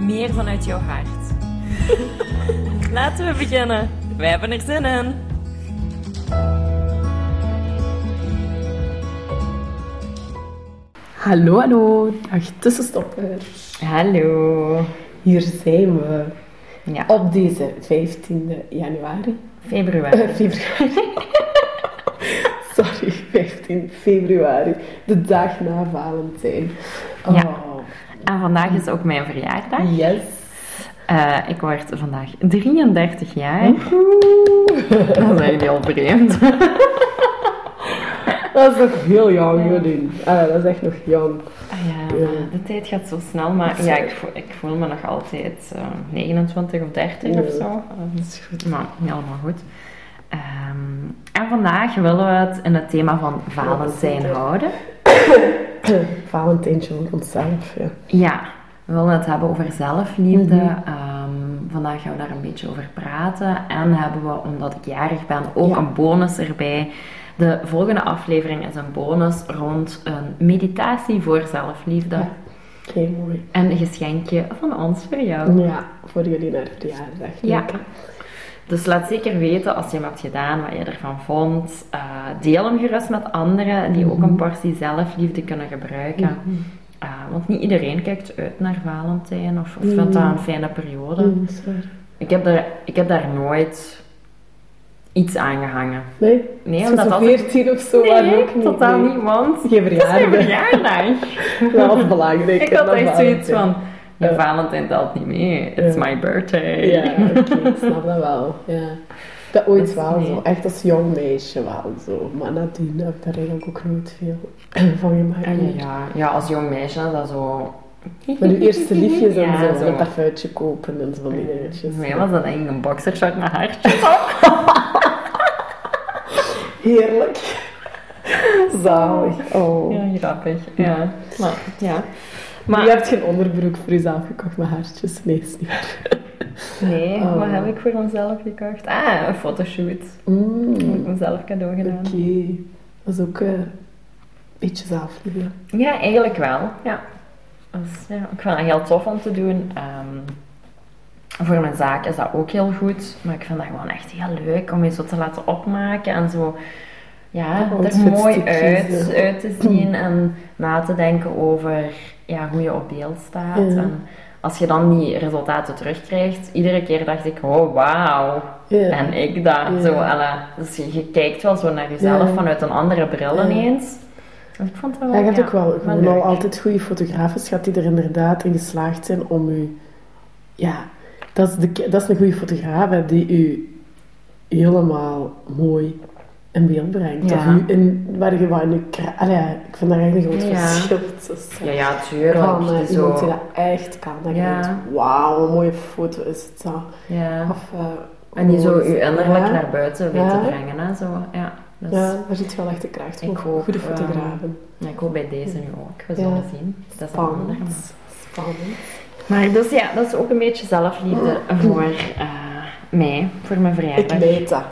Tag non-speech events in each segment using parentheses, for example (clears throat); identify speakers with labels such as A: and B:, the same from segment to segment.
A: meer vanuit jouw hart. (laughs) Laten we beginnen. Wij hebben er zin in.
B: Hallo, hallo, dag tussenstoppers.
A: Hallo.
B: Hier zijn we
A: Ja,
B: op deze 15 januari.
A: februari.
B: Eh, februari. (laughs) Sorry, 15 februari, de dag na Valentijn. Oh,
A: Ja. En vandaag is ook mijn verjaardag.
B: Yes.
A: Eh, ik word vandaag 33 jaar. Dat is eigenlijk heel vreemd. (laughs)
B: Dat is nog heel jong, jullie. Ah, dat is echt nog jong.
A: Ah ja,
B: Ja.
A: de tijd gaat zo snel, maar ja, ik, voel, ik voel me nog altijd eh, 29 of 30 of zo. Eh, Dat is goed. Maar helemaal goed. Ehm, en vandaag willen we het in het thema van Valentijn houden. (coughs)
B: Valentijntje voor onszelf, ja.
A: Ja, we willen het hebben over zelfliefde.
B: Mhm.
A: Ehm, vandaag gaan we daar een beetje over praten. En hebben we, omdat ik jarig ben, ook
B: Ja.
A: een bonus erbij. De volgende aflevering is een bonus rond een meditatie voor zelfliefde.
B: Ja. Oké, mooi.
A: En een geschenkje van ons voor jou.
B: Ja, voor jullie naar verjaardag.
A: Ja. Dus laat zeker weten als je hem hebt gedaan, wat je ervan vond. Eh, deel hem gerust met anderen die ook een portie zelfliefde kunnen gebruiken. Eh, want niet iedereen kijkt uit naar Valentijn of, of vindt dat een fijne periode. Ik, heb daar, ik heb daar nooit iets aan gehangen.
B: Nee?
A: Nee, omdat dat...
B: 14 of zo waren ook niet.
A: totaal
B: nee.
A: niet, want...
B: Geen (laughs)
A: Het is mijn
B: verjaardag. (laughs)
A: verjaardag.
B: Dat is belangrijk.
A: Ik had echt zoiets van... Ja,
B: Ja.
A: Valentijn telt niet mee. It's
B: Ja.
A: my birthday.
B: Ja, ik snap dat wel. Ja. Heb ooit
A: Dus
B: wel
A: nee.
B: zo, echt als jong meisje wel zo. Maar nadien heb ik daar eigenlijk ook nooit veel (clears throat) van gemaakt.
A: Ja, ja, ja. ja, als jong meisje is dat zo...
B: Maar de eerste liefjes (laughs) en
A: Ja,
B: zo,
A: zo.
B: een parfuitje kopen en zo van die dingetjes.
A: Mij was dat eigenlijk een boxershort met hartjes. (laughs)
B: Heerlijk. (laughs) Zalig. Oh.
A: Ja, grappig. Ja. Maar, ja.
B: Maar je hebt geen onderbroek voor jezelf gekocht met hartjes. Nee, is niet waar.
A: nee,
B: Oh.
A: wat heb ik voor mezelf gekocht? Ah, een fotoshoot.
B: Mm,
A: Heb ik
B: Oké.
A: mezelf cadeau gedaan.
B: Dat is ook een beetje zelfliefde.
A: Ja, eigenlijk wel. Ja. Dus, ja. Ik vind dat heel tof om te doen. Ehm, voor mijn zaak is dat ook heel goed. Maar ik vind dat gewoon echt heel leuk om je zo te laten opmaken en zo ja,
B: Om
A: er mooi uit, uit te zien en na te denken over ja, hoe je op beeld staat.
B: Ja.
A: En als je dan die resultaten terugkrijgt, iedere keer dacht ik, oh wauw,
B: Ja.
A: en ik dat.
B: Ja.
A: Zo, alla. dus je, je kijkt wel zo naar jezelf vanuit een andere bril ineens. Ik vond het wel,
B: Ja, je hebt ook wel gewoon al altijd goede fotografen gehad die er inderdaad in geslaagd zijn om u... Ja, dat is, de, dat is een goede fotograaf hè, die u helemaal mooi in beeld brengt.
A: Ja.
B: Of u in, waar je wat in Allee, ik vind daar eigenlijk een groot
A: Ja.
B: verschil tussen.
A: Ja, ja, tuurlijk.
B: Van
A: zo.
B: iemand die dat echt kan. Dat je
A: Ja.
B: denkt, wauw, een mooie foto is het zo.
A: Ja.
B: Of, eh,
A: En die zo je innerlijk
B: ja.
A: naar buiten weet te brengen. Hè, zo. Ja, dus,
B: Ja, daar zit wel echt de kracht van.
A: Ik hoop,
B: Goede fotografen.
A: ja, ik hoop bij deze nu ook. We
B: Ja.
A: zullen zien. Dat is.
B: Spannend. Spannend.
A: Maar dus ja, dat is ook een beetje zelfliefde (gasps) voor eh, mij, voor mijn
B: Ik
A: verjaardag.
B: weet dat.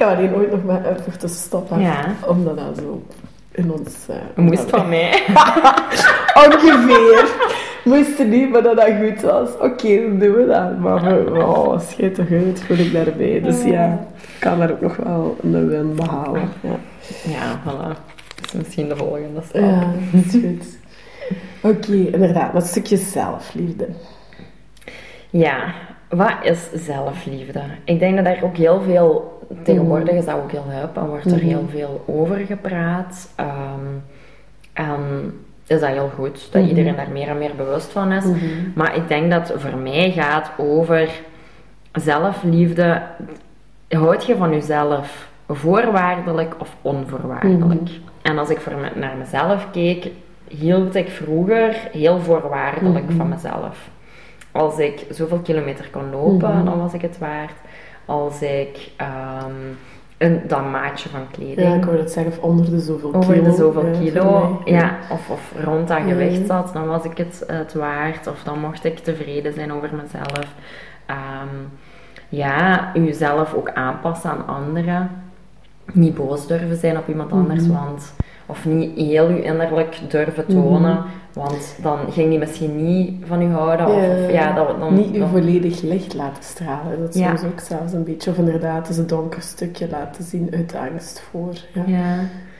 B: Ik ga alleen ooit nog maar even tussen stoppen.
A: Ja.
B: Omdat dat zo in ons... eh,
A: Moest van mij. (laughs)
B: Ongeveer. Moest er niet, maar dat dat goed was. Oké, dan doen we dat. Maar we- oh, schijt toch uit, voel ik daarbij. Dus ja, ik kan daar ook nog wel een win behalen. Ja,
A: Ja, voilà. Misschien de volgende stap.
B: ja dat is goed. Oké, inderdaad, dat stukje zelfliefde.
A: Ja, wat is zelfliefde? Ik denk dat daar ook heel veel, tegenwoordig is dat ook heel hip en wordt er heel veel over gepraat. Ehm, en is dat heel goed, dat
B: Mhm.
A: iedereen daar meer en meer bewust van is. Maar ik denk dat het voor mij gaat over zelfliefde. Houd je van jezelf voorwaardelijk of onvoorwaardelijk? En als ik voor me- naar mezelf keek, hield ik vroeger heel voorwaardelijk van mezelf. als ik zoveel kilometer kon lopen, dan was ik het waard. Als ik ehm, een, dat maatje van kleding
B: Ja, ik wou dat zeggen, of onder de zoveel
A: over
B: kilo.
A: de zoveel
B: ja,
A: kilo,
B: mij.
A: ja, of, of rond dat gewicht zat, dan was ik het, het waard. Of dan mocht ik tevreden zijn over mezelf. Ehm, ja, jezelf ook aanpassen aan anderen. Niet boos durven zijn op iemand anders,
B: Mhm.
A: want... Of niet heel je innerlijk durven tonen,
B: Mhm.
A: want dan ging die misschien niet van u houden. Of, of ja, dat, dan,
B: Niet
A: dan-
B: volledig licht laten stralen. Dat is
A: Ja.
B: soms ook zelfs een beetje. Of inderdaad eens een donker stukje laten zien uit angst voor. Ja.
A: Ja.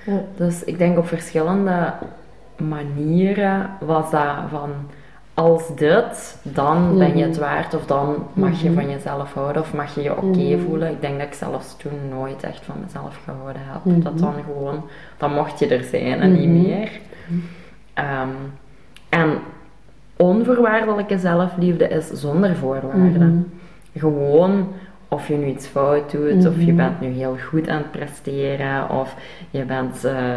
B: Ja.
A: Dus ik denk op verschillende manieren was dat van als dit, dan ben je het waard of dan mag je
B: Mhm.
A: van jezelf houden of mag je je oké
B: Mhm.
A: voelen. Ik denk dat ik zelfs toen nooit echt van mezelf gehouden heb.
B: Mhm.
A: Dat dan gewoon, dan mocht je er zijn en niet
B: Mhm.
A: meer. Ehm, en onvoorwaardelijke zelfliefde is zonder voorwaarden.
B: Mhm.
A: Gewoon of je nu iets fout doet, of je
B: Mhm.
A: bent nu heel goed aan het presteren, of je bent eh,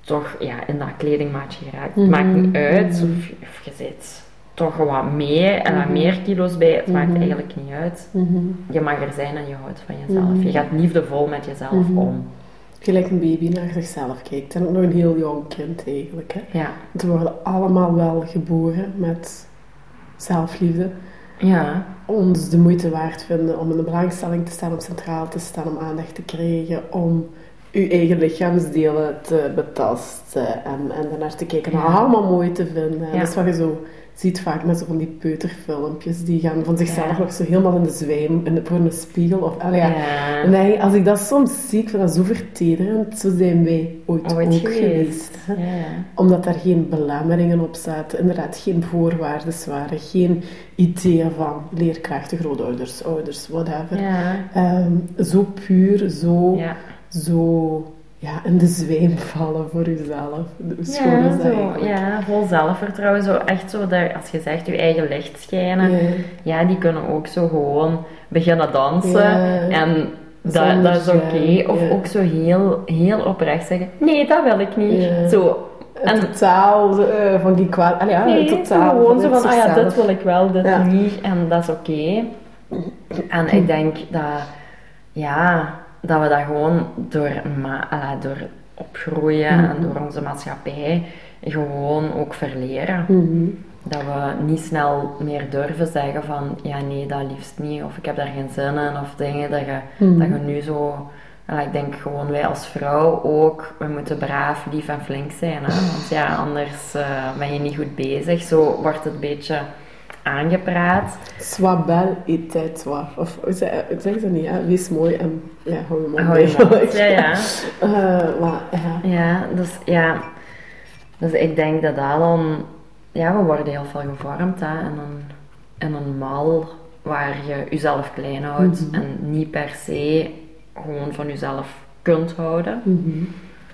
A: toch ja, in dat kledingmaatje geraakt. Het maakt niet
B: Mhm.
A: uit,
B: Mhm.
A: of, of je zit toch wat meer en wat
B: Mhm.
A: meer kilo's bij, het maakt
B: Mhm.
A: eigenlijk niet uit.
B: Mhm.
A: Je mag er zijn en je houdt van jezelf. Je gaat liefdevol met jezelf om.
B: Gelijk een baby naar zichzelf kijkt. En ook nog een heel jong kind eigenlijk. Hè.
A: Ja.
B: Want we worden allemaal wel geboren met zelfliefde.
A: Ja.
B: Ons de moeite waard vinden om in de belangstelling te staan, om centraal te staan, om aandacht te krijgen, om uw eigen lichaamsdelen te betasten en, en daarnaar te kijken. En
A: Ja.
B: allemaal mooi te vinden. En
A: Ja.
B: Dat is wat je zo ziet vaak met zo van die peuterfilmpjes. Die gaan van zichzelf
A: Ja.
B: nog zo helemaal in de zwijm, in de, voor een spiegel. Of, ja. Als ik dat soms zie, ik vind dat zo vertederend. Zo zijn wij ooit,
A: Ooit
B: ook
A: geweest.
B: geweest. hè.
A: Ja.
B: Omdat daar geen belemmeringen op zaten, inderdaad geen voorwaarden waren, geen ideeën van leerkrachten, grootouders, ouders, whatever. Ehm, zo puur, zo, zo ja, in de zwijm vallen voor jezelf. Hoe schoon is
A: Ja,
B: dat
A: zo, ja, vol zelfvertrouwen. Zo echt zo, dat, als je zegt, je eigen licht schijnen.
B: Ja.
A: Ja, die kunnen ook zo gewoon beginnen dansen.
B: Ja.
A: En dat, dat is oké. Of
B: ja.
A: ook zo heel, heel oprecht zeggen, nee, dat wil ik niet.
B: Ja.
A: Zo.
B: En totaal eh, van die kwaad... Allee, ja,
A: nee, zo
B: totaal
A: gewoon zo van, ah ja, dit wil ik wel, dit
B: Ja.
A: niet. En dat is oké. En ik denk dat, ja, dat we dat gewoon door, ma- ah, door opgroeien en
B: Mhm.
A: door onze maatschappij gewoon ook verleren.
B: Mhm.
A: Dat we niet snel meer durven zeggen van ja nee, dat liefst niet. Of ik heb daar geen zin in. Of dingen dat je,
B: Mhm.
A: dat je nu zo... Ja, ik denk gewoon wij als vrouw ook, we moeten braaf, lief en flink zijn. Hè? Want ja, anders eh, ben je niet goed bezig. Zo wordt het een beetje aangepraat.
B: Sois belle et tais-toi. Of hoe zeg dat niet? Hè? Wees mooi en ja, hou je mond
A: Hou je mond, Ja, ja. (laughs)
B: Eh, maar ja.
A: Ja, dus ja. Dus ik denk dat dat dan... Ja, we worden heel veel gevormd hè, in, een, in een mal waar je jezelf klein houdt
B: Mhm.
A: en niet per se gewoon van jezelf kunt houden.
B: Mhm.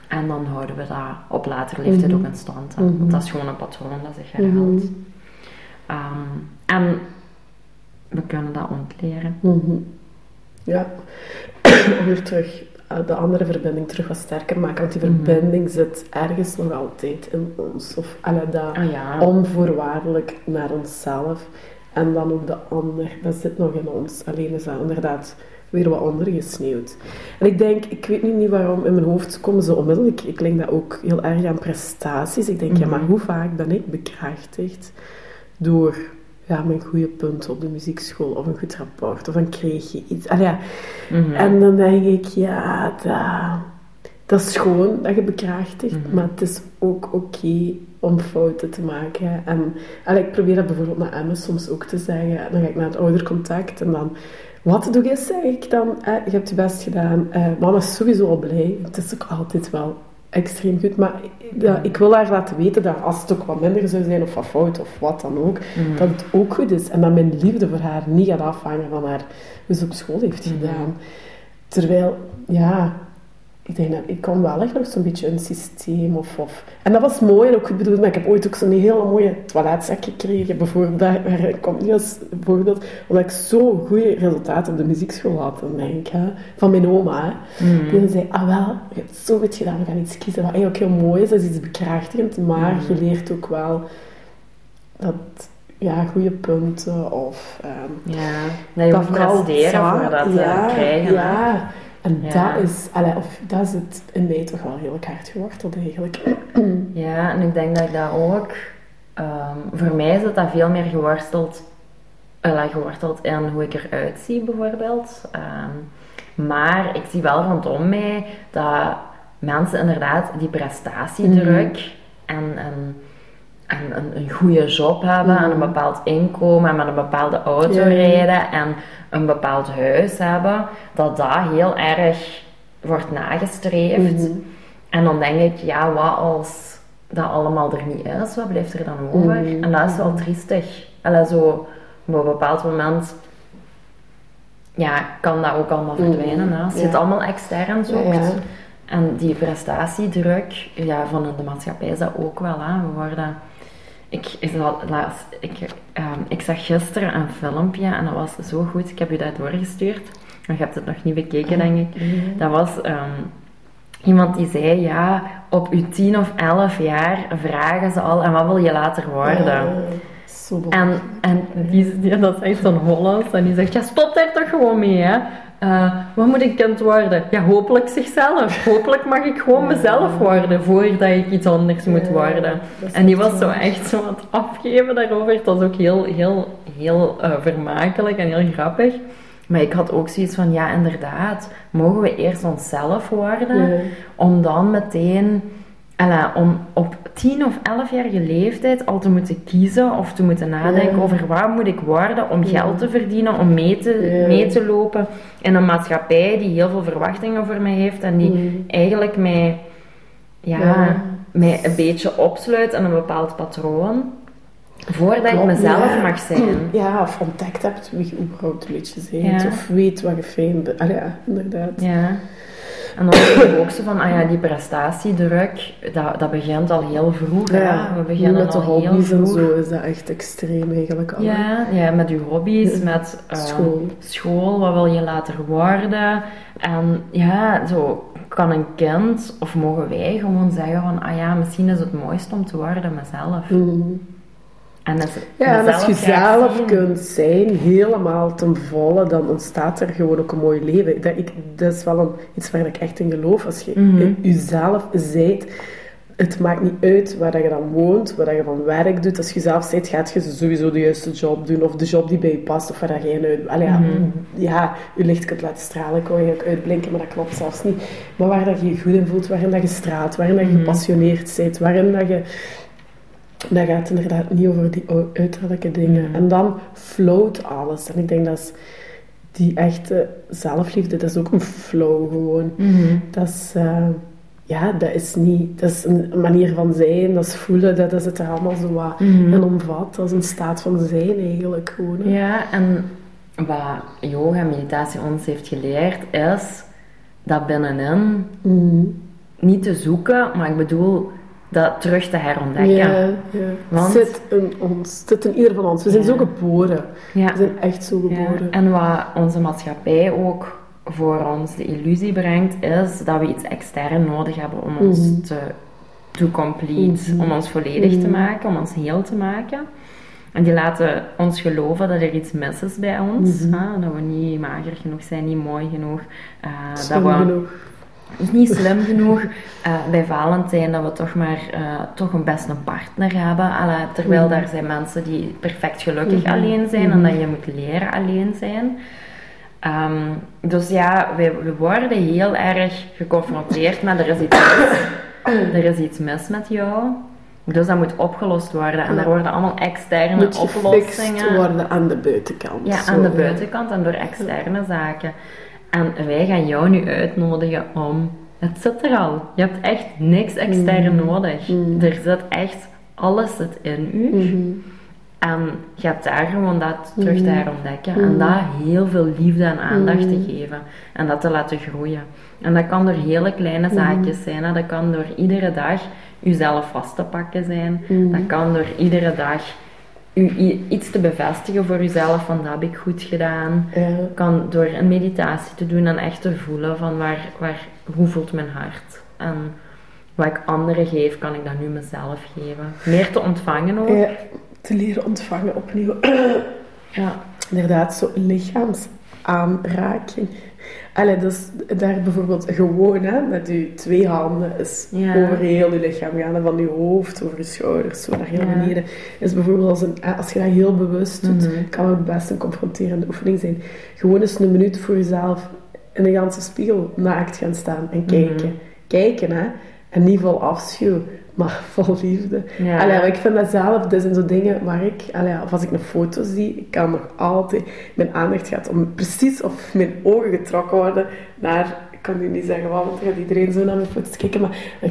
A: En dan houden we dat op latere leeftijd
B: Mhm.
A: ook in stand. Hè. Want dat is gewoon een patroon dat zich herhaalt. Ehm, en we kunnen dat ontleren.
B: Mhm. Ja. (clears throat) Om weer terug eh, de andere verbinding terug wat sterker maken. Want die
A: Mhm.
B: verbinding zit ergens nog altijd in ons. Of dat
A: Ah ja.
B: onvoorwaardelijk naar onszelf. En dan ook de ander. Dat zit nog in ons. Alleen is dat inderdaad weer wat ondergesneeuwd. En ik denk, ik weet nu niet waarom in mijn hoofd komen ze onmiddellijk. Ik link dat ook heel erg aan prestaties. Ik denk, ja, maar
A: Mhm.
B: hoe vaak ben ik bekrachtigd door ja, mijn goede punten op de muziekschool of een goed rapport of dan kreeg je iets. Allee.
A: Mhm.
B: En dan denk ik, ja, dat, dat is gewoon dat je bekrachtigt,
A: Mhm.
B: maar het is ook oké om fouten te maken. En allee, ik probeer dat bijvoorbeeld naar Emma soms ook te zeggen. Dan ga ik naar het oudercontact en dan... Wat doe je, zeg ik dan? Eh, je hebt je best gedaan. Eh, mama is sowieso al blij. Het is ook altijd wel extreem goed. Maar ja, ik wil haar laten weten dat als het ook wat minder zou zijn of wat fout of wat dan ook,
A: Mhm.
B: dat het ook goed is. En dat mijn liefde voor haar niet gaat afhangen van haar, ze op school heeft
A: Mhm.
B: gedaan. Terwijl, ja, ik denk dat ik kom wel echt nog zo'n beetje een systeem of, of... En dat was mooi en ook goed bedoeld, maar ik heb ooit ook zo'n hele mooie toiletzak gekregen, bijvoorbeeld. Daar, daar komt niet als voorbeeld, omdat ik zo goede resultaten op de muziekschool had, denk ik, hè, van mijn oma.
A: Mhm.
B: Die zei, ah wel, je hebt zo goed gedaan, we gaan iets kiezen wat eigenlijk heel mooi is, dat is iets bekrachtigend, maar
A: Mhm.
B: je leert ook wel dat ja, goede punten of... ehm,
A: Ja, dat je moet presteren voor dat te
B: ja,
A: krijgen. hè.
B: En
A: Ja.
B: dat is... Allee, of, dat is het in mij toch wel heel hard geworteld eigenlijk. (clears throat)
A: Ja, en ik denk dat ik dat ook... ehm, voor mij is het dat veel meer geworteld, uh, geworteld in hoe ik eruit zie, bijvoorbeeld. Ehm, maar ik zie wel rondom mij dat mensen inderdaad die prestatiedruk en, en, en een, een goede job hebben en een bepaald inkomen en met een bepaalde auto
B: Ja.
A: rijden en een bepaald huis hebben, dat dat heel erg wordt nagestreefd.
B: Mhm.
A: En dan denk ik, ja, wat als dat allemaal er niet is, wat blijft er dan over?
B: Mhm.
A: En dat is wel triestig. Allee, zo, op een bepaald moment ja, kan dat ook allemaal verdwijnen. Hè. Als je
B: Ja.
A: het allemaal extern zoekt.
B: Ja.
A: En die prestatiedruk, ja, van de maatschappij is dat ook wel. Hè. We worden... Ik, laatst, ik, ehm, ik zag gisteren een filmpje en dat was zo goed. Ik heb je dat doorgestuurd. Maar je hebt het nog niet bekeken, denk ik. Dat was ehm, iemand die zei, ja, op je tien of elf jaar vragen ze al, en wat wil je later worden?
B: Zo
A: En, en die, die, dat is echt zo'n Hollands. En die zegt, ja, stop daar toch gewoon mee, hè. Eh, wat moet ik kind worden? Ja, hopelijk zichzelf. Hopelijk mag ik gewoon mezelf worden, voordat ik iets anders moet worden. En die was zo echt zo aan het afgeven daarover. Het was ook heel, heel, heel eh, vermakelijk en heel grappig. Maar ik had ook zoiets van, ja, inderdaad, mogen we eerst onszelf worden, om dan meteen, alla, om op 10 of 11-jarige leeftijd al te moeten kiezen of te moeten nadenken
B: Ja.
A: over wat moet ik worden om
B: Ja.
A: geld te verdienen, om mee te,
B: Ja.
A: mee te lopen in een maatschappij die heel veel verwachtingen voor mij heeft en die eigenlijk mij, ja, mij een beetje opsluit in een bepaald patroon. Voordat ik mezelf mag zijn. (clears throat)
B: Ja, of ontdekt hebt wie je überhaupt een beetje bent. Of weet wat je fijn bent. Ah ja, inderdaad.
A: Ja. En dan (coughs) denk ik ook zo van, ah ja, die prestatiedruk, dat, dat begint al heel vroeg.
B: Ja,
A: We beginnen
B: met de
A: al heel
B: hobby's en
A: vroeg.
B: zo is dat echt extreem eigenlijk al.
A: Ja, ja, met je hobby's, met eh,
B: School.
A: school, wat wil je later worden? En ja, zo kan een kind, of mogen wij gewoon zeggen van, ah ja, misschien is het mooist om te worden mezelf.
B: Mhm.
A: En als,
B: Ja, en als je zelf kunt zijn, helemaal ten volle, dan ontstaat er gewoon ook een mooi leven. Dat, ik, dat is wel een, iets waar ik echt in geloof. Als je
A: Mhm.
B: jezelf zijt, het maakt niet uit waar dat je dan woont, waar dat je van werk doet. Als je zelf zijt, gaat je sowieso de juiste job doen, of de job die bij je past, of waar je uit... Allee,
A: Mhm.
B: ja, je licht kunt laten stralen, wou je ook uitblinken, maar dat klopt zelfs niet. Maar waar dat je je goed in voelt, waarin dat je straalt, waarin dat je
A: Mhm.
B: gepassioneerd bent, waarin dat je... Dat gaat inderdaad niet over die uiterlijke dingen. En dan float alles. En ik denk dat is die echte zelfliefde, dat is ook een flow gewoon.
A: Mhm.
B: Dat is, eh, ja, dat is niet, dat is een manier van zijn, dat is voelen, dat is het er allemaal zo wat in omvat. Dat is een staat van zijn eigenlijk gewoon. hè.
A: Ja, en wat yoga en meditatie ons heeft geleerd is dat binnenin
B: Mhm.
A: niet te zoeken, maar ik bedoel dat terug te herontdekken.
B: Ja, ja.
A: Want-
B: Zit in ons, zit in ieder van ons. We zijn
A: Ja.
B: zo geboren.
A: Ja.
B: We zijn echt zo geboren.
A: En wat onze maatschappij ook voor ons de illusie brengt, is dat we iets extern nodig hebben om ons
B: Mhm.
A: te to complete,
B: Mhm.
A: om ons volledig te
B: Mhm.
A: maken, om ons heel te maken. En die laten ons geloven dat er iets mis is bij ons. Hè, Dat we niet mager genoeg zijn, niet mooi genoeg.
B: Slim
A: dat we
B: genoeg.
A: Dus niet slim genoeg. Eh, bij Valentijn dat we toch maar eh, toch een best een partner hebben. Alla, terwijl
B: Mhm.
A: daar zijn mensen die perfect gelukkig
B: Mhm.
A: alleen zijn en
B: Mhm.
A: dat je moet leren alleen zijn. Ehm, dus ja, we, we worden heel erg geconfronteerd met er is iets mis. (coughs) er is iets mis met jou. Dus dat moet opgelost worden. En
B: Ja.
A: er worden allemaal externe
B: Moet
A: oplossingen.
B: worden aan de buitenkant.
A: Ja,
B: Zo,
A: aan de buitenkant en door externe zaken. En wij gaan jou nu uitnodigen om... Het zit er al. Je hebt echt niks extern
B: Mm.
A: nodig.
B: Mm.
A: Er zit echt... Alles zit in u.
B: Mhm.
A: En hebt daar gewoon dat terug te
B: Mhm.
A: herontdekken. En daar heel veel liefde en aandacht te geven. En dat te laten groeien. En dat kan door hele kleine zaakjes zijn. Hè. Dat kan door iedere dag jezelf vast te pakken zijn. Dat kan door iedere dag u iets te bevestigen voor jezelf. Van dat heb ik goed gedaan.
B: Ja.
A: kan door een meditatie te doen en echt te voelen van waar, waar, hoe voelt mijn hart. En wat ik anderen geef, kan ik dat nu mezelf geven. Meer te ontvangen ook.
B: Ja, te leren ontvangen opnieuw. (clears throat)
A: Ja.
B: Inderdaad, zo lichaamsaanraking. Allee, dus daar bijvoorbeeld gewoon hè, met je twee handen is
A: Ja.
B: over heel je lichaam gaan. Van je hoofd over je schouders, zo naar heel
A: Ja.
B: beneden. Is bijvoorbeeld als, een, als je dat heel bewust doet,
A: Mhm.
B: kan het best een confronterende oefening zijn. Gewoon eens een minuut voor jezelf in de ganse spiegel naakt gaan staan en kijken.
A: Mhm.
B: Kijken, hè. En niet vol afschuw, maar (laughs) vol liefde.
A: Ja.
B: Allee, maar ik vind dat zelf, dat zijn zo dingen waar ik, allee, of als ik een foto zie, ik kan nog altijd, mijn aandacht gaat om precies of mijn ogen getrokken worden naar, ik kan nu niet zeggen want dan gaat iedereen zo naar mijn foto's kijken, maar... (laughs)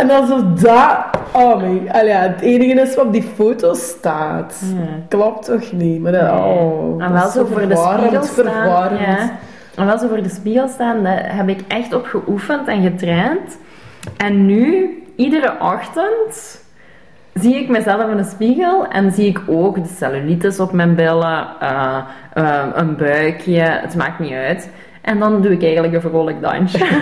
B: en dan zo dat, oh my, allee, het enige is wat op die foto staat. Klopt toch niet? Maar dat, oh,
A: en
B: dat
A: wel zo voor de spiegel staan. Ja. En wel zo voor de spiegel staan, daar heb ik echt op geoefend en getraind. En nu, iedere ochtend, zie ik mezelf in de spiegel en zie ik ook de cellulitis op mijn billen, eh, eh, een buikje, het maakt niet uit. En dan doe ik eigenlijk een vrolijk dansje. (laughs)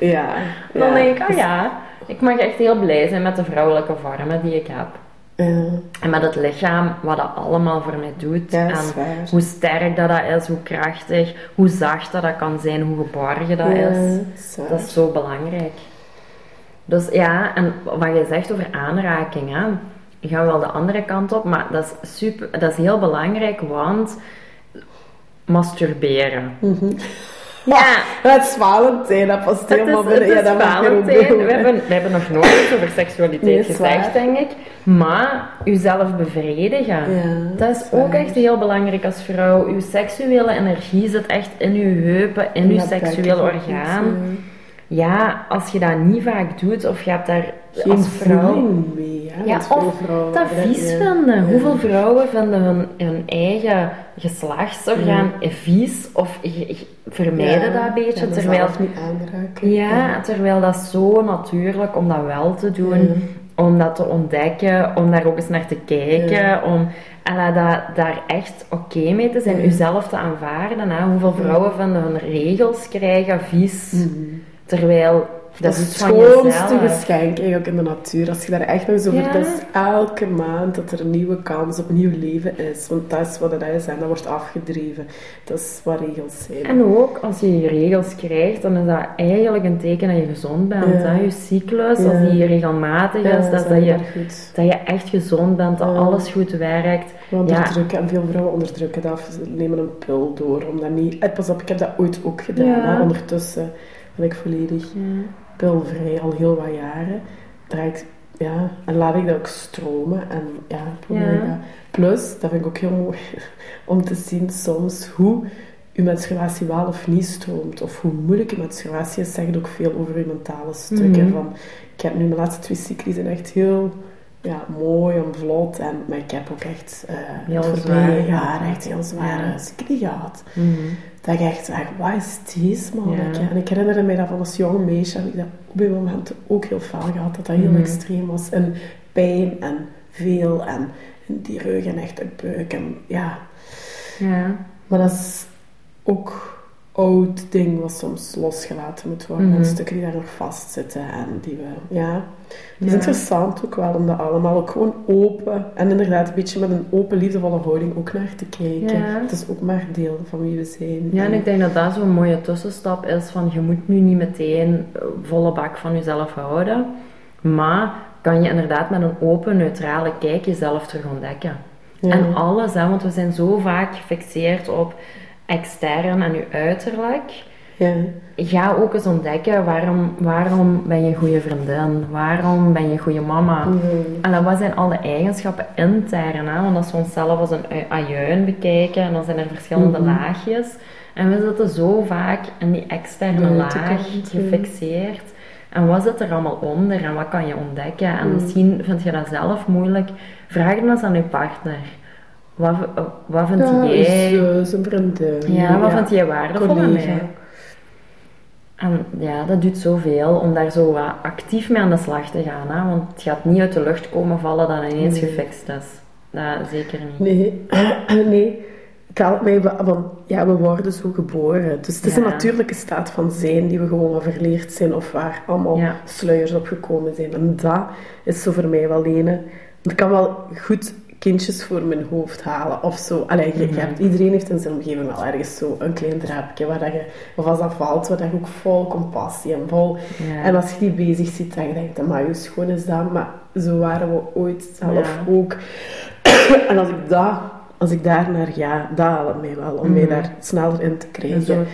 B: Ja.
A: Dan
B: ja.
A: denk ik, oh ja, ik mag echt heel blij zijn met de vrouwelijke vormen die ik heb. En met het lichaam, wat dat allemaal voor mij doet.
B: Ja,
A: en hoe sterk dat, dat is, hoe krachtig, hoe zacht dat, dat kan zijn, hoe geborgen dat
B: Ja,
A: is. Dat is zo belangrijk. Dus ja, en wat je zegt over aanraking, hè. Ik ga wel de andere kant op, maar dat is, super, dat is heel belangrijk, want masturberen.
B: Mhm.
A: Ja,
B: Het is Valentijn, dat past
A: het is,
B: helemaal
A: het
B: binnen. ja, dat je
A: Valentijn. We hebben, we hebben nog nooit iets over seksualiteit
B: Nee,
A: gezegd, denk ik. Maar jezelf bevredigen.
B: Ja,
A: Dat is ook echt heel belangrijk als vrouw. Uw seksuele energie zit echt in uw heupen, in uw
B: Dat
A: seksueel orgaan. Ja, als je dat niet vaak doet, of je hebt daar.
B: Geen
A: als vrouw...
B: voeling mee, hè.
A: Ja, of
B: vrouwen
A: dat vies
B: ja.
A: vinden.
B: Ja.
A: Hoeveel vrouwen vinden hun, hun eigen geslachtsorgaan vies of vermijden dat een beetje,
B: Ja,
A: terwijl...
B: zelf niet aanraken.
A: Ja, terwijl dat zo natuurlijk om dat wel te doen,
B: Ja.
A: om dat te ontdekken, om daar ook eens naar te kijken, om en dat, daar echt oké mee te zijn,
B: Ja.
A: jezelf te aanvaarden. Hè. Hoeveel vrouwen vinden hun regels krijgen vies,
B: Mhm.
A: terwijl dat, is
B: het schoonste geschenk eigenlijk in de natuur. Als je daar echt nog eens over...
A: Ja.
B: Dat is elke maand dat er een nieuwe kans op nieuw leven is. Want dat is wat het is en dat wordt afgedreven. Dat is wat regels zijn.
A: En ook als je je regels krijgt, dan is dat eigenlijk een teken dat je gezond bent.
B: Ja.
A: Hè? Je cyclus,
B: Ja.
A: als die regelmatig
B: Ja,
A: is, dat, dat, je,
B: goed.
A: dat je echt gezond bent, dat alles goed werkt.
B: We onderdrukken, en veel vrouwen onderdrukken dat, ze nemen een pil door, om dat niet... Eh, Pas op, ik heb dat ooit ook gedaan, hè. ondertussen ben ik volledig pilvrij, al heel wat jaren. Draai ik, ja, en laat ik dat ook stromen, en ja, probeer
A: Ja.
B: dat. Plus, dat vind ik ook heel mooi, (laughs) om te zien soms hoe uw menstruatie wel of niet stroomt, of hoe moeilijk uw menstruatie is, zegt ook veel over uw mentale stukken.
A: Mhm.
B: Van, ik heb nu mijn laatste twee cycli zijn echt heel ja, mooi en vlot. En, maar ik heb ook echt uh,
A: Heel
B: het voorbije
A: zwaar.
B: jaar echt heel zware
A: Ja.
B: gehad.
A: Mhm.
B: Dat ik echt zeg, wat is deze man?
A: Ja.
B: En ik herinner me dat van als jong meisje heb ik dat op die momenten ook heel fel gehad. Dat dat heel
A: Mhm.
B: extreem was. En pijn en veel en die rug en echt uit buik. En ja,
A: Ja.
B: maar dat is ook oud ding wat soms losgelaten moet worden. En stukken die daar nog vastzitten en die we, ja. Het is
A: Ja.
B: interessant ook wel om dat allemaal ook gewoon open en inderdaad een beetje met een open, liefdevolle houding ook naar te kijken.
A: Ja.
B: Het is ook maar deel van wie we zijn.
A: Ja, en ik denk dat dat zo'n mooie tussenstap is van je moet nu niet meteen eh, volle bak van jezelf houden, maar kan je inderdaad met een open, neutrale kijk jezelf terug ontdekken.
B: Ja.
A: En alles, hè, want we zijn zo vaak gefixeerd op extern en je uiterlijk.
B: ja.
A: Ga ook eens ontdekken waarom, waarom ben je een goede vriendin, waarom ben je een goede mama.
B: Mhm.
A: En wat zijn alle eigenschappen intern? Hè? Want als we onszelf als een ui- ajuin bekijken, dan zijn er verschillende
B: Mhm.
A: laagjes. En we zitten zo vaak in die externe laag gefixeerd. En wat zit er allemaal onder en wat kan je ontdekken? En
B: Mhm.
A: misschien vind je dat zelf moeilijk. Vraag dan eens aan je partner. Wat, wat vind
B: Ja,
A: jij...
B: zus, een vriendin.
A: Ja, wat vind jij waardevol aan mij? En ja, dat doet zoveel om daar zo wat actief mee aan de slag te gaan. Hè? Want het gaat niet uit de lucht komen vallen dat ineens
B: Nee.
A: gefixt is. Dat zeker niet.
B: Nee, nee. ik haal het mij wel- van, ja, we worden zo geboren. Dus het is een natuurlijke staat van zijn die we gewoon verleerd zijn of waar allemaal
A: Ja.
B: sluiers op gekomen zijn. En dat is zo voor mij wel ene. Ik kan wel goed kindjes voor mijn hoofd halen of zo. Allee, je, je
A: Mhm.
B: hebt, iedereen heeft in zijn omgeving wel ergens zo een klein drapje waar dat je, of als dat valt, waar dat je ook vol compassie en vol...
A: Ja.
B: En als je die bezig ziet, dan denk je, maar hoe schoon is dat? Maar zo waren we ooit zelf
A: Ja.
B: ook. (clears throat) en als ik, dat, als ik daar naar ga, dat helpt mij wel, om mij
A: Mhm.
B: daar sneller in te krijgen.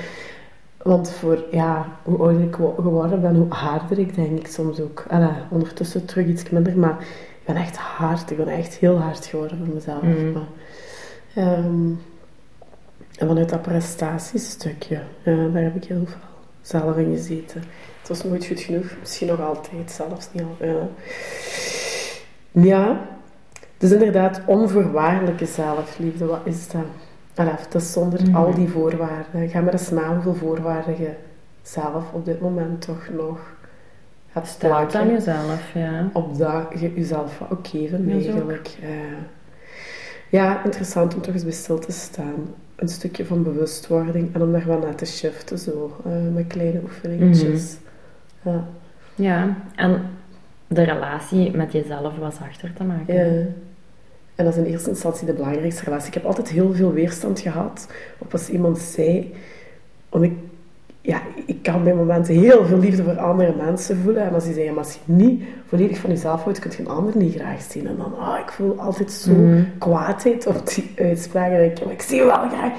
B: Want voor, ja, hoe ouder ik wo- geworden ben, hoe harder ik denk ik soms ook. Allee, ondertussen terug iets minder, maar ben echt hard. Ik ben echt heel hard geworden voor mezelf.
A: Mhm.
B: Maar, ehm, en vanuit dat prestatiestukje, ja, daar heb ik heel veel zelf in gezeten. Het was nooit goed genoeg, misschien nog altijd, zelfs niet al. Ja. ja, dus inderdaad, onvoorwaardelijke zelfliefde, wat is dat? Allee, dat is zonder
A: Mhm.
B: al die voorwaarden. Ga maar eens na hoeveel voorwaarden je zelf op dit moment toch nog
A: Stelt aan jezelf, ja.
B: Op dat je jezelf wat ook geven,
A: Dat is ook.
B: eigenlijk. Eh, ja, interessant om toch eens bij stil te staan. Een stukje van bewustwording en om daar wel naar te shiften, zo, eh, met kleine oefeningetjes.
A: Mhm.
B: Ja.
A: Ja, en de relatie met jezelf was achter te maken.
B: Ja. En dat is in eerste instantie de belangrijkste relatie. Ik heb altijd heel veel weerstand gehad op als iemand zei... Want ik, ja, ik kan bij momenten heel veel liefde voor andere mensen voelen. En als die zeggen, maar als je niet volledig van jezelf houdt, kun je een ander niet graag zien. En dan, ah, ik voel altijd zo
A: Mhm.
B: kwaadheid op die uitspraken. Dat ik, "Maar ik zie je wel graag.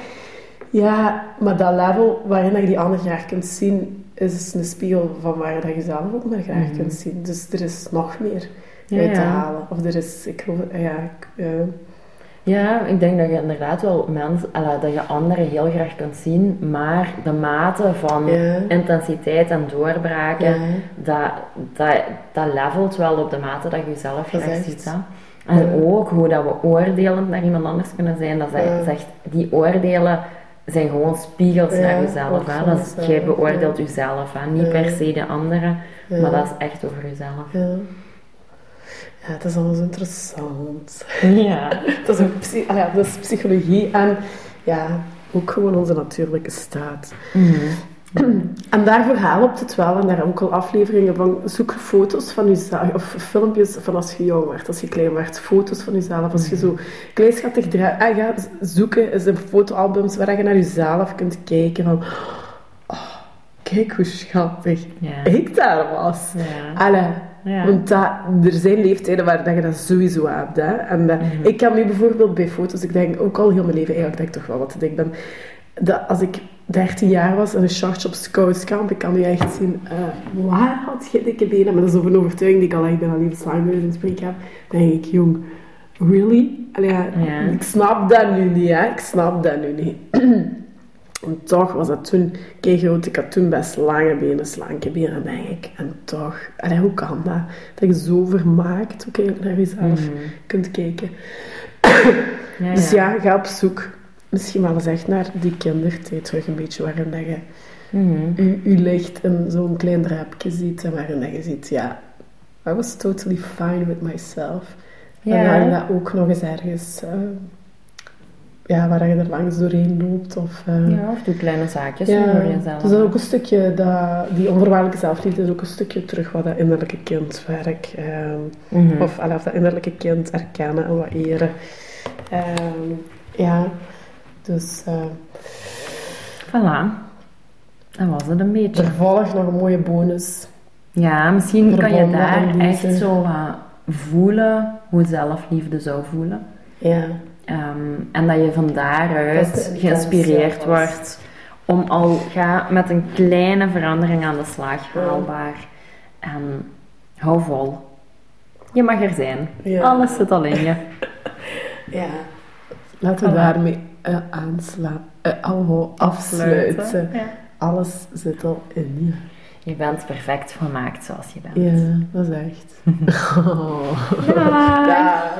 B: Ja, maar dat level waarin dat je die ander graag kunt zien, is een spiegel van waar dat je zelf ook maar graag
A: Mhm.
B: kunt zien. Dus er is nog meer
A: Ja,
B: uit te
A: ja.
B: halen. Of er is, ik geloof, ja, ik, ja.
A: Ja, ik denk dat je inderdaad wel mensen, dat je anderen heel graag kunt zien, maar de mate van
B: Ja.
A: intensiteit en doorbraken,
B: Ja.
A: dat, dat, dat levelt wel op de mate dat je jezelf graag ziet. Hè? En
B: Ja.
A: ook hoe dat we oordelend naar iemand anders kunnen zijn, dat zegt, die oordelen zijn gewoon spiegels naar jezelf. Hè? Dat is, jij beoordeelt jezelf, hè? niet per se de anderen, maar dat is echt over jezelf.
B: Ja. Het is allemaal zo interessant. (laughs)
A: Ja. (laughs)
B: Dat is, ook psy- ah ja, dat is psychologie en ja, ook gewoon onze natuurlijke staat.
A: Mhm. (clears throat)
B: En daarvoor helpt het wel, en daar heb ik ook al afleveringen van, zoek foto's van jezelf, of filmpjes van als je jong werd, als je klein werd, foto's van jezelf. Als je zo kleinschattig draait, ah, ga zoeken is een fotoalbums waar je naar jezelf kunt kijken van, oh, kijk hoe schattig
A: Ja.
B: ik daar was.
A: Ja.
B: Allee,
A: Ja.
B: want dat, er zijn leeftijden waar dat je dat sowieso hebt. Hè? En dat,
A: Mhm.
B: ik kan nu bijvoorbeeld bij foto's, ik denk ook al heel mijn leven, eigenlijk denk ik toch wel wat ik ben. Dat als ik 13 jaar was en een shortje op scoutskamp, ik kan nu echt zien, eh, waar had je dikke benen? Maar dat is over een overtuiging die ik al echt bijna levenslang in spreken heb. Dan denk ik, jong, really? Allee, ja,
A: Ja.
B: Ik snap dat nu niet, hè? Ik snap dat nu niet. (clears throat) En toch was dat toen. Ik had toen best lange benen, slanke benen, denk ik. En toch, allee, hoe kan dat? Dat je zo vermaakt ook naar jezelf
A: Mhm.
B: kunt kijken. (coughs)
A: Ja,
B: Dus ja, ga op zoek. Misschien wel eens echt naar die kindertijd terug een beetje, waarin dat je je, je licht in zo'n klein drapje ziet. En waarin dat je ziet, ja, I was totally fine with myself. En
A: Ja.
B: waarin dat ook nog eens ergens... eh, ja, waar je er langs doorheen loopt. Of, eh,
A: Ja, of doe kleine zaakjes
B: ja,
A: voor jezelf.
B: dus dat is ook een stukje, dat, die onvoorwaardelijke zelfliefde is ook een stukje terug wat dat innerlijke kindwerk, ehm
A: Mhm.
B: of, allee, of dat innerlijke kind erkennen en wat eren. Ehm, ja, dus eh,
A: Voilà. Dat was het een beetje.
B: er volgt nog een mooie bonus.
A: Ja, misschien kan je daar echt zo wat voelen hoe zelfliefde zou voelen.
B: Ja,
A: Ehm, en dat je van daaruit geïnspireerd wordt om al ga met een kleine verandering aan de slag haalbaar. En hou vol. Je mag er zijn.
B: Ja.
A: Alles zit al in je. (laughs)
B: ja. Laten we daarmee aanslaan. al afsluiten.
A: Ja.
B: Alles zit al in je.
A: Je bent perfect gemaakt zoals je bent.
B: Ja, dat is echt. Oh. (laughs) (laughs)
A: Dag.
B: Dag.